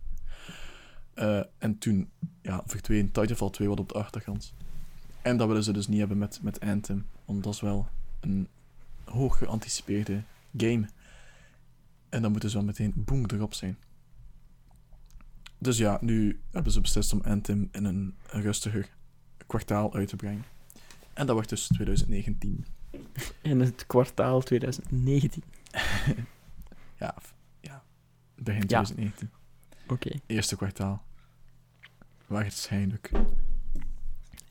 En toen ja, verdween Titanfall 2 wat op de achtergrond. En dat willen ze dus niet hebben met, met Anthem, want dat is wel een hoog geanticipeerde game. En dan moeten ze wel meteen boom erop zijn. Dus ja, nu hebben ze beslist om Anthem in een, een rustiger kwartaal uit te brengen. En dat wordt dus 2019. In het kwartaal 2019. Ja, ja begin Ja. 2019. Oké. Eerste kwartaal. Waarschijnlijk.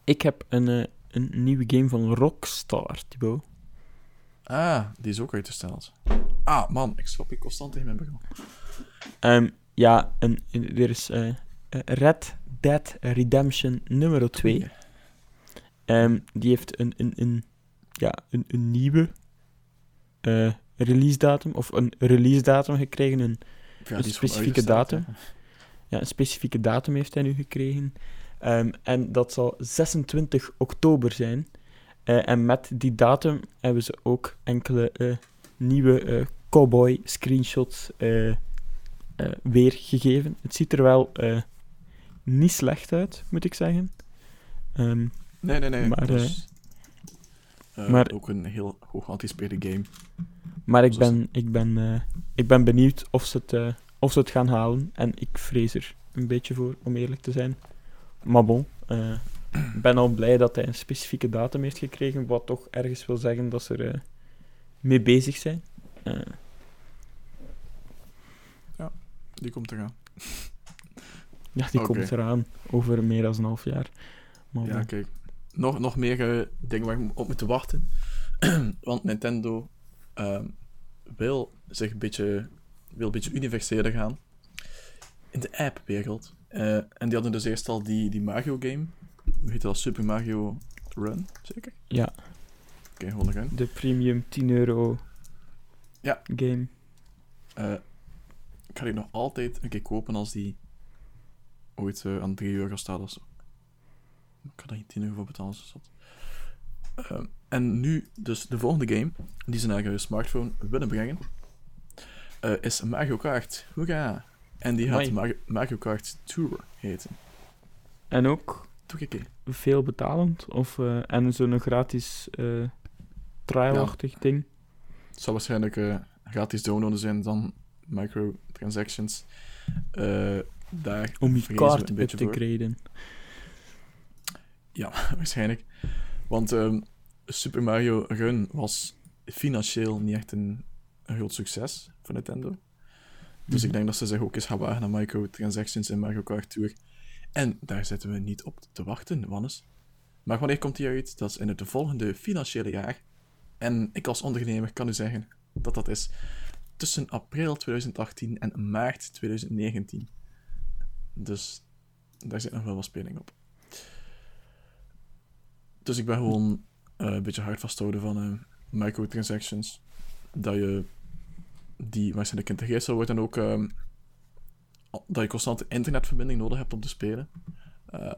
Ik heb een, eh, een nieuwe game van Rockstar, Thibaut. Ah, die is ook uitgesteld. Ah, man, ik stop hier constant in mijn bureau. Ehm, ja, een- er is eh, eh, Red Dead Redemption nummer 2. Ehm, die heeft een, een, een, ja, een, een nieuwe eh, release datum, of een release datum gekregen. Een, Ja, een specifieke datum. ja, een specifieke datum heeft hij nu gekregen. Ehm, en dat zal 26 oktober zijn. Eh, en met die datum hebben ze ook enkele eh, nieuwe eh, cowboy screenshots weergegeven. Het ziet er wel niet slecht uit, moet ik zeggen. Ehm, Nee, nee, nee. Maar, maar- ook een heel hoog geanticipeerde game. maar ik ben, ik, ben, ik ben benieuwd of ze, het, of ze het gaan halen. En ik vrees er een beetje voor, om eerlijk te zijn. Maar bon, eh, ik ben al blij dat hij een specifieke datum heeft gekregen, wat toch ergens wil zeggen dat ze er eh, mee bezig zijn. Eh, Die komt eraan. ja, die komt eraan over meer dan een half jaar. Maar Ja, bon. kijk. Nog, nog meer dingen waar we op moeten wachten. Want Nintendo ehm, wil zich een beetje, wil een beetje universeler gaan in de app-wereld. Eh, en die hadden dus eerst al die, die Mario-game. Hoe heet dat? Super Mario Run, zeker? Ja. Oké, gewoon een run. de premium 10 euro Ja. game. Eh, ik ga die nog altijd een keer kopen als die ooit eh, aan 3 euro staat of zo. Ik ga daar geen 10 euro voor betalen, zo zat. Ehm, en nu, dus de volgende game die ze naar je smartphone willen brengen, eh, is Mario Kart. Hoera! En die gaat. Mario, Kart Tour heten. En ook veel betalend. Of, eh, en zo'n gratis eh trial-achtig ding. Het zal waarschijnlijk eh, gratis downloaden zijn dan microtransactions. Daar Om je kaart een beetje te graden. Ja, waarschijnlijk. Want ehm, Super Mario Run was financieel niet echt een, een groot succes voor Nintendo. Dus ik denk dat ze zich ook eens gaan wagen aan microtransactions in Mario Kart Tour. En daar zitten we niet op te wachten, Wannes. Maar wanneer komt die uit? Dat is in het volgende financiële jaar. En ik als ondernemer kan u zeggen dat dat is tussen april 2018 en maart 2019. Dus daar zit nog wel wat speling op. Dus ik ben gewoon eh, een beetje hard vasthouden van eh, microtransactions. Dat je die waarschijnlijk geïntegreerd zal worden en ook ehm, dat je constante internetverbinding nodig hebt om te spelen. Eh,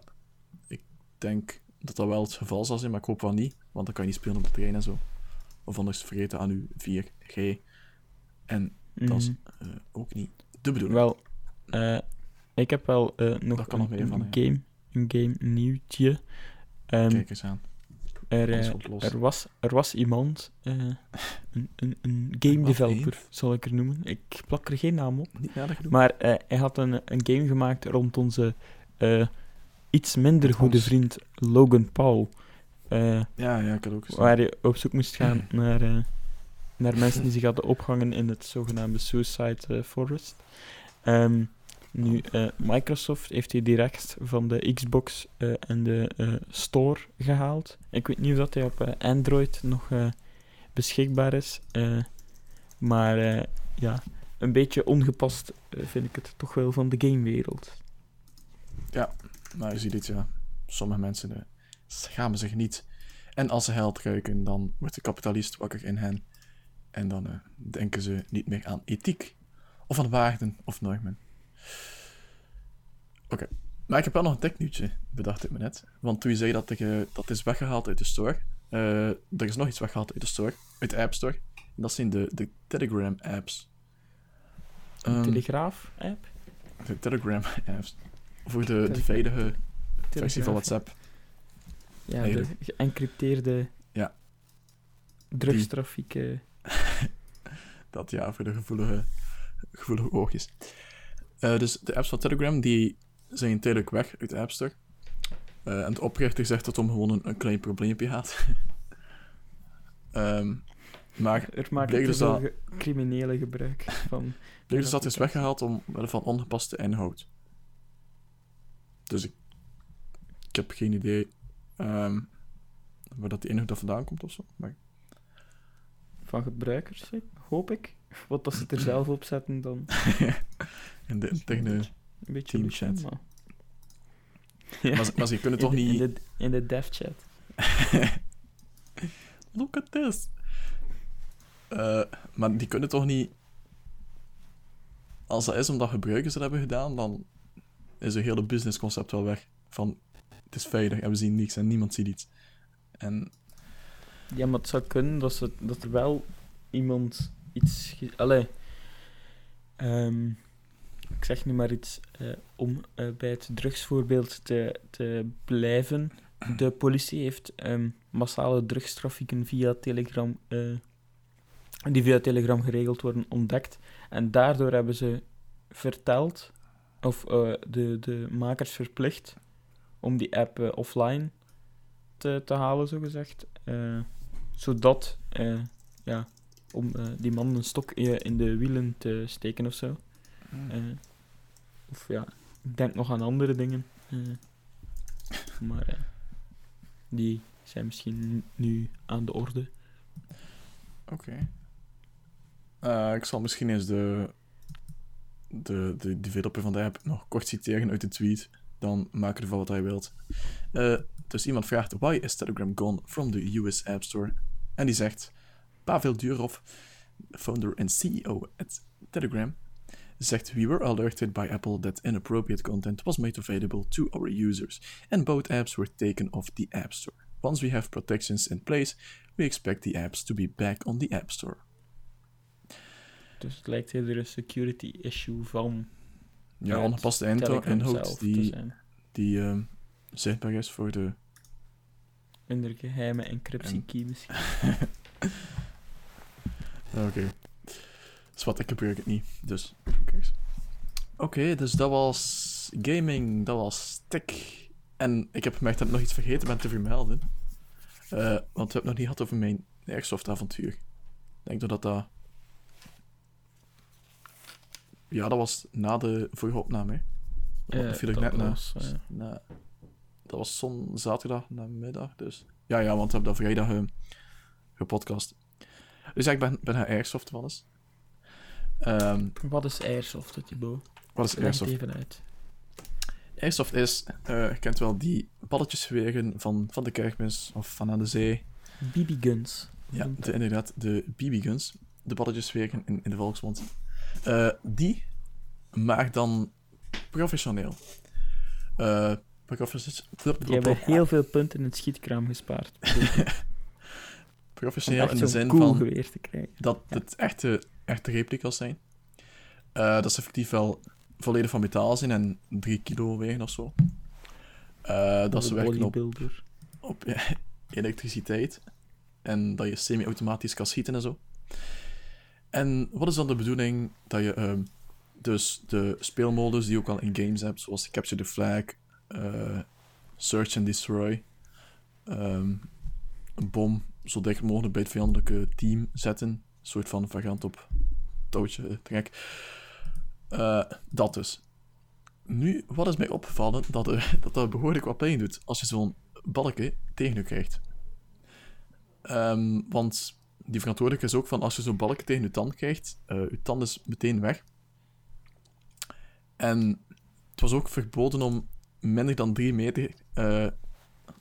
ik denk dat dat wel het geval zal zijn, maar ik hoop wel niet, want dan kan je niet spelen op de trein en zo. Of anders vergeten aan uw 4G. En dat is Mhm. eh, ook niet de bedoeling. Wel, eh, ik heb wel nog kan een, nog meer een van, game, een game nieuwtje. Ehm, Kijk eens aan. Er, eh, er, was, er was iemand, eh, een, een, een game developer, zal ik er noemen. Ik plak er geen naam op. Niet. Maar eh, hij had een, een game gemaakt rond onze iets minder goede vriend Logan Paul. Ja, ja, ik had ook gezien. waar je op zoek moest gaan naar, naar mensen die zich hadden opgehangen in het zogenaamde Suicide Forest. Ehm, nu, eh, Microsoft heeft die direct van de Xbox eh, en de eh, Store gehaald. Ik weet niet of dat hij op Android nog beschikbaar is. maar ja, een beetje ongepast vind ik het toch wel van de gamewereld. Maar je ziet het, ja. Sommige mensen schamen zich niet. En als ze geld ruiken, dan wordt de kapitalist wakker in hen. En dan denken ze niet meer aan ethiek. Of aan waarden of normen. Oké. Maar ik heb wel nog een technieuwtje, bedacht ik me net. Want toen je zei dat, eh, dat is weggehaald uit de store. eh, er is nog iets weggehaald uit de store. Uit de App Store. En dat zijn de, de Telegram-apps. Een Ehm, Telegraaf-app? de Telegram-apps. voor de, de veilige versie van WhatsApp. Ja, de geëncrypteerde Ja. drugstrafiek. Dat ja, voor de gevoelige, gevoelige oogjes. Eh, dus de apps van Telegram die zijn tijdelijk weg uit de App Store. Eh, en de oprichter zegt dat het om gewoon een, een klein probleempje gaat. Ehm, maar Er maken dus dat- criminele gebruik van. bleek dus dat is weggehaald omwille van ongepaste inhoud. Dus ik, ik heb geen idee ehm, waar dat die inhoud vandaan komt of zo. Maar Van gebruikers, hoop ik. Wat dat ze het er zelf op zetten, dan in de een beetje teamchat. maar... Maar, ze- maar ze kunnen toch de, niet... In de, in de dev-chat. Look at this. Eh, maar die kunnen toch niet... Als dat is omdat gebruikers het hebben gedaan, dan is het hele businessconcept wel weg. Van, het is veilig en we zien niks en niemand ziet iets. En Ja, maar het zou kunnen dat, ze, dat er wel iemand iets... Allee. Ehm, ik zeg nu maar iets eh, om eh, bij het drugsvoorbeeld te, te blijven. De politie heeft ehm, massale drugstrafieken via Telegram... eh, die via Telegram geregeld worden ontdekt. En daardoor hebben ze verteld, of de, de makers verplicht, om die app offline te, te halen, zogezegd. Zodat, ja, om eh, die man een stok in de wielen te steken of zo. Eh, of ja, ik denk nog aan andere dingen. eh. maar die zijn misschien nu aan de orde. Oké. Ik zal misschien eens de, de, de developer van de app nog kort citeren uit de tweet. Dan maak ervan wat hij wilt. Dus iemand vraagt: Why is Telegram gone from the US App Store? En die zegt: Pavel Durov, founder en CEO at Telegram, zegt: We were alerted by Apple that inappropriate content was made available to our users, and both apps were taken off the App Store. Once we have protections in place, we expect the apps to be back on the App Store. Dus het lijkt eerder een security issue van Ja, ongepaste inhoud die, zijn. die ehm, zichtbaar is voor de... Onder geheime encryptie-key misschien. Oké. Dus wat, ik gebruik het niet, dus. Oké, dus dat was gaming, dat was tech. En ik heb gemerkt dat ik nog iets vergeten ben te vermelden. Eh, want we hebben het nog niet gehad over mijn Airsoft-avontuur. Ik denk dat dat... Ja, dat was na de vorige opname, hè. Dat viel ik net na. was, na. Dat was zon, zaterdag namiddag, dus... Ja, ja, want we hebben dat vrijdag eh, gepodcast. Dus ja, ik ben, ben gaan Airsoft wel eens. Ehm, Wat is Airsoft, Thibaut? wat is Leg het Airsoft? even uit. Airsoft is, eh, je kent wel die balletjeswegen van, van de kerkmis of van aan de zee. BB-guns. Ja, de, inderdaad, de BB-guns. De balletjeswegen in, in de volksmond. Eh, die, maar dan professioneel. Eh profes- Die hebben heel veel punten in het schietkraam gespaard. Professioneel in de zin cool van geweer te krijgen. dat Ja. het echte, echte replica's zijn. Eh, dat ze effectief wel volledig van metaal zijn en 3 kilo wegen of zo. Eh, dat ze werken op op ja, elektriciteit. En dat je semi-automatisch kan schieten en zo. En wat is dan de bedoeling? Dat je ehm, dus de speelmodus die je ook al in games hebt, zoals Capture the Flag, eh, Search and Destroy, ehm, een bom zo dicht mogelijk bij het vijandelijke team zetten, een soort van variant op touwtje eh, trek. Eh, dat dus. Nu, wat is mij opgevallen? Dat, er, dat behoorlijk wat pijn doet als je zo'n balken tegen je krijgt. Ehm, want die verantwoordelijk is ook van als je zo'n balken tegen je tand krijgt, eh je tand is meteen weg. En het was ook verboden om minder dan 3 meter,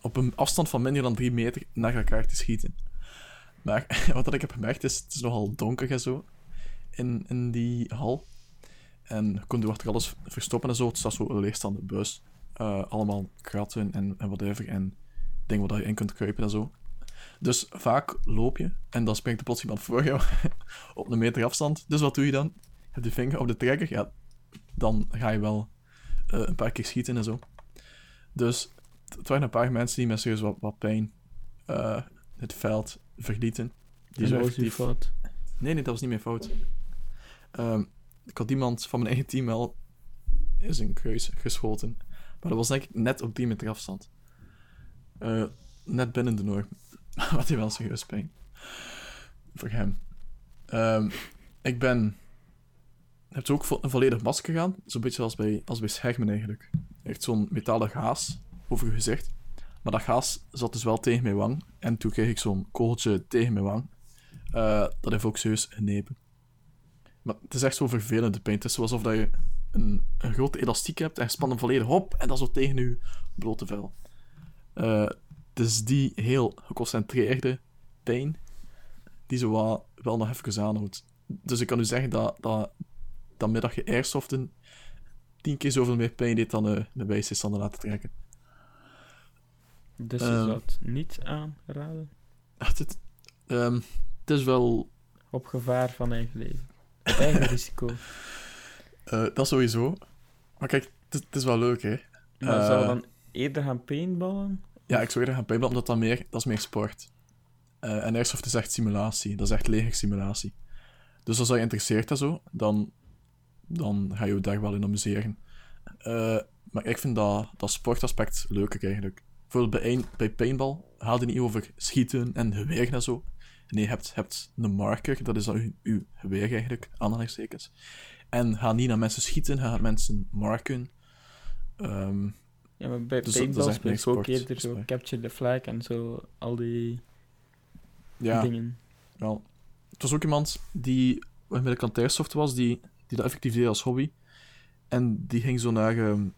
op een afstand van minder dan 3 meter naar elkaar te schieten. Maar wat ik heb gemerkt is, het is nogal donker en zo in, in die hal. En kon je achter alles verstoppen en zo. Het staat zo een leegstaande bus. Eh, allemaal kratten en, en whatever. En dingen waar je in kunt kruipen en zo. Dus vaak loop je en dan springt er plots iemand voor jou op een meter afstand. Dus wat doe je dan? Je hebt je vinger op de trigger, ja, dan ga je wel eh, een paar keer schieten en zo. Dus t- het waren een paar mensen die met serieus wat, wat pijn eh, het veld verlieten. Die zo effectief... fout. Nee, nee, dat was niet mijn fout. Ehm, ik had iemand van mijn eigen team wel in zijn kruis geschoten. Maar dat was denk ik net op 3 meter afstand. Eh, net binnen de norm. Wat hij wel serieus pijn. Voor hem. Ehm, ik ben... Heb ook vo- een volledig masker aan. Zo'n beetje als bij, als bij Schermen eigenlijk. Echt zo'n metalen gaas over je gezicht. Maar dat gaas zat dus wel tegen mijn wang. En toen kreeg ik zo'n kogeltje tegen mijn wang. Eh, dat heeft ook serieus genepen. Maar het is echt zo vervelende pijn. Het is alsof dat je een, een grote elastiek hebt en je spant hem volledig op en dat zo tegen je blote vel. Is die heel geconcentreerde pijn die zo wel nog even aanhoudt. Dus ik kan u zeggen dat, dat, dat middag je airsoften tien keer zoveel meer pijn deed dan uh, de wijsheidstanden laten trekken. Dus je Ehm. zou het niet aanraden. Het, ehm, het is wel Op gevaar van eigen leven. Op eigen risico. Eh, dat sowieso. Maar kijk, het, is- wel leuk, hè. Maar Eh, zou je dan eerder gaan paintballen? Ja, ik zou eerder gaan paintballen, omdat dat meer, dat is meer sport. Eh, en airsoft is echt simulatie. Dat is echt legersimulatie. Dus als je geïnteresseerd en zo, dan, dan ga je je daar wel in amuseren. Eh, maar ik vind dat, dat sportaspect leuker eigenlijk. Bijvoorbeeld bij, een, bij paintball gaat het niet over schieten en geweren en zo. Nee, je hebt, hebt een marker, dat is dan uw, uw geweer eigenlijk, aanhalingstekens. En ga niet naar mensen schieten, ga mensen marken. Ehm, Ja, maar bij Dus paintball speel ik ook eerder zo capture the flag en zo, al die ja, dingen. wel. Het was ook iemand die met de kant airsoft was, die, die dat effectief deed als hobby. En die ging zo naar, ehm,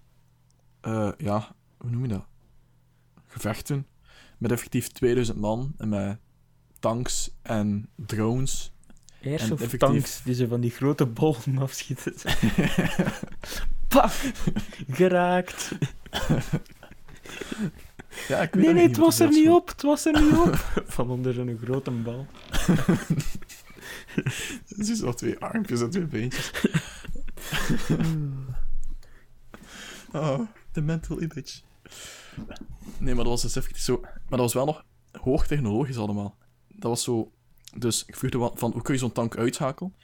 eh, ja, hoe noem je dat? Gevechten. Met effectief 2000 man en met tanks en drones. Airsoft effectief- tanks die ze van die grote bollen afschieten. Paf! Geraakt. ja, ik Nee, nee, het was er niet op. Het was er niet op. Van onder zo'n grote bal. Het is wel twee armpjes en twee beentjes. oh, the mental image. Nee, maar dat was dus effectief zo... Maar dat was wel nog hoogtechnologisch allemaal. Dat was zo... Dus ik vroeg van, hoe kun je zo'n tank uitschakelen?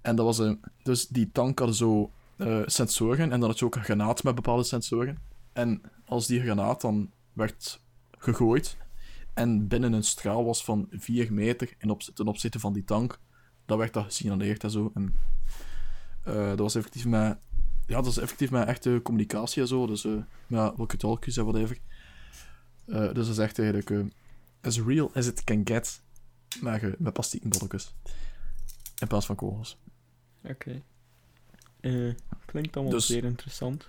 En dat was... een dus die tank had zo eh, sensoren, en dan had je ook een granaat met bepaalde sensoren. En als die granaat dan werd gegooid, en binnen een straal was van 4 meter in op, ten opzichte van die tank, dat werd dat gesignaleerd en zo. En, eh, dat was effectief met... Ja, dat was effectief met echte communicatie en zo. Dus eh met walkie-talkies en whatever. Eh dus dat is echt eigenlijk... eh, as real as it can get. Maar eh, met plastieke bolletjes. In plaats van kogels. Oké. Klinkt allemaal Dus- zeer interessant.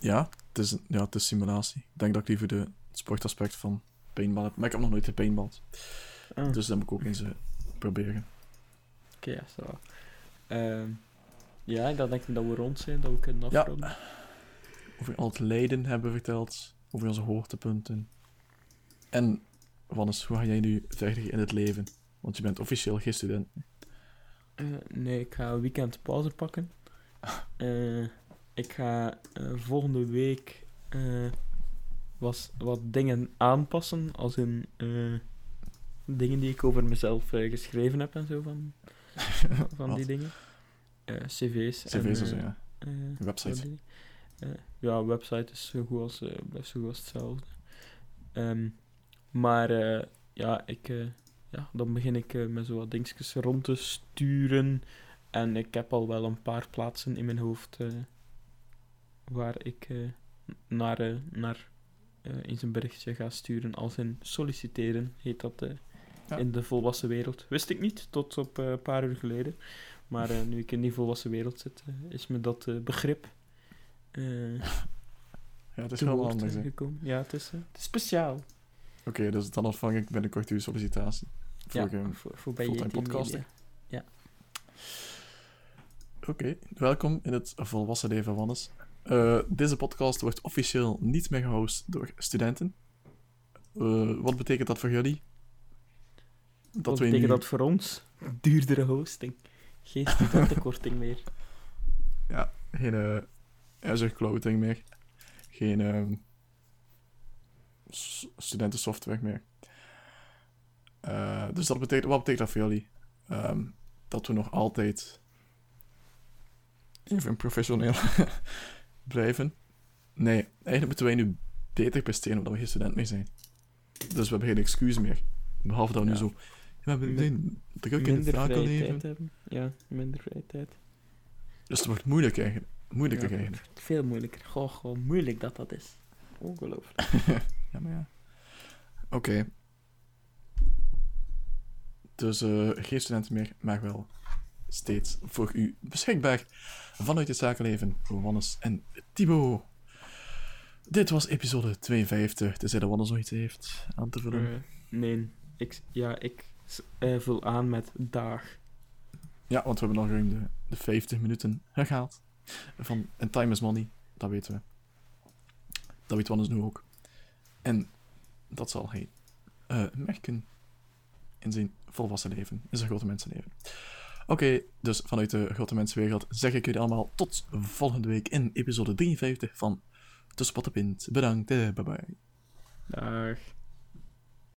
Ja, het is, ja, het is simulatie. Ik denk dat ik liever de, het sportaspect van paintball heb. Maar ik heb nog nooit gepaintballed. Ah, Dus dat moet ik ook eens proberen. Oké, ja, zo. Ehm, ja, dan denk ik dat we rond zijn, dat we kunnen Ja. afronden. Over al het lijden hebben we verteld. Over onze hoogtepunten. En, Wannes, hoe ga jij nu verder in het leven? Want je bent officieel geen student. Eh, nee, ik ga een weekend pauze pakken. Eh, ik ga eh, volgende week was, wat dingen aanpassen, als in dingen die ik over mezelf geschreven heb en zo van, van die dingen. Eh, cv's. en, CV's of zo, eh, ja. eh, Website. ja, website is zo goed als, blijft zo goed als hetzelfde. Ehm, maar ja, ik, ja, dan begin ik met zo wat dingetjes rond te sturen. En ik heb al wel een paar plaatsen in mijn hoofd waar ik naar, naar in zijn berichtje ga sturen. Als in solliciteren, heet dat Ja. in de volwassen wereld. Wist ik niet, tot op een paar uur geleden. Maar eh, nu ik in die volwassen wereld zit, eh, is me dat eh, begrip Ja, het is wel anders. Ja, het is, het is speciaal. Oké, dus dan ontvang ik binnenkort uw sollicitatie. Voor, ja, voor, voor bij podcaster. Media. Oké, welkom in het volwassen leven, Wannes. Eh, deze podcast wordt officieel niet meer gehost door studenten. Wat betekent dat voor jullie? Dat Wat betekent nu- dat voor ons? Duurdere hosting. Geen studentenkorting meer. Ja, geen, eh, Azure Clouding meer. Geen ehm, studentensoftware meer. Eh, dus dat betekent, wat betekent dat voor jullie? Ehm, dat we nog altijd even professioneel blijven? Nee, eigenlijk moeten wij nu beter presteren omdat we geen student meer zijn. Dus we hebben geen excuus meer. Behalve dat we nu zo... We hebben geen druk in het zakenleven. Ja, minder vrije tijd. Dus het wordt moeilijk eigenlijk. Moeilijker Ja, eigenlijk. Veel moeilijker. Goh, goh, moeilijk dat dat is. Ongelooflijk. Ja, maar ja. Oké. Dus eh, geen studenten meer, maar wel steeds voor u beschikbaar vanuit het zakenleven. Wannes en Thibaut. Dit was episode 52. Tenzij dat Wannes nog iets heeft aan te vullen. Eh, nee, ik, ja, ik eh, vul aan met dag. Ja, want we hebben nog ruim de, de 50 minuten gehaald. Van, en time is money, dat weten we. Dat weet Wannes nu ook. En dat zal hij eh, merken in zijn volwassen leven, in zijn grote mensenleven. Oké, dus vanuit de grote mensenwereld zeg ik jullie allemaal tot volgende week in episode 53 van Tussen Pot en Pint. Bedankt, eh, bye bye. Dag.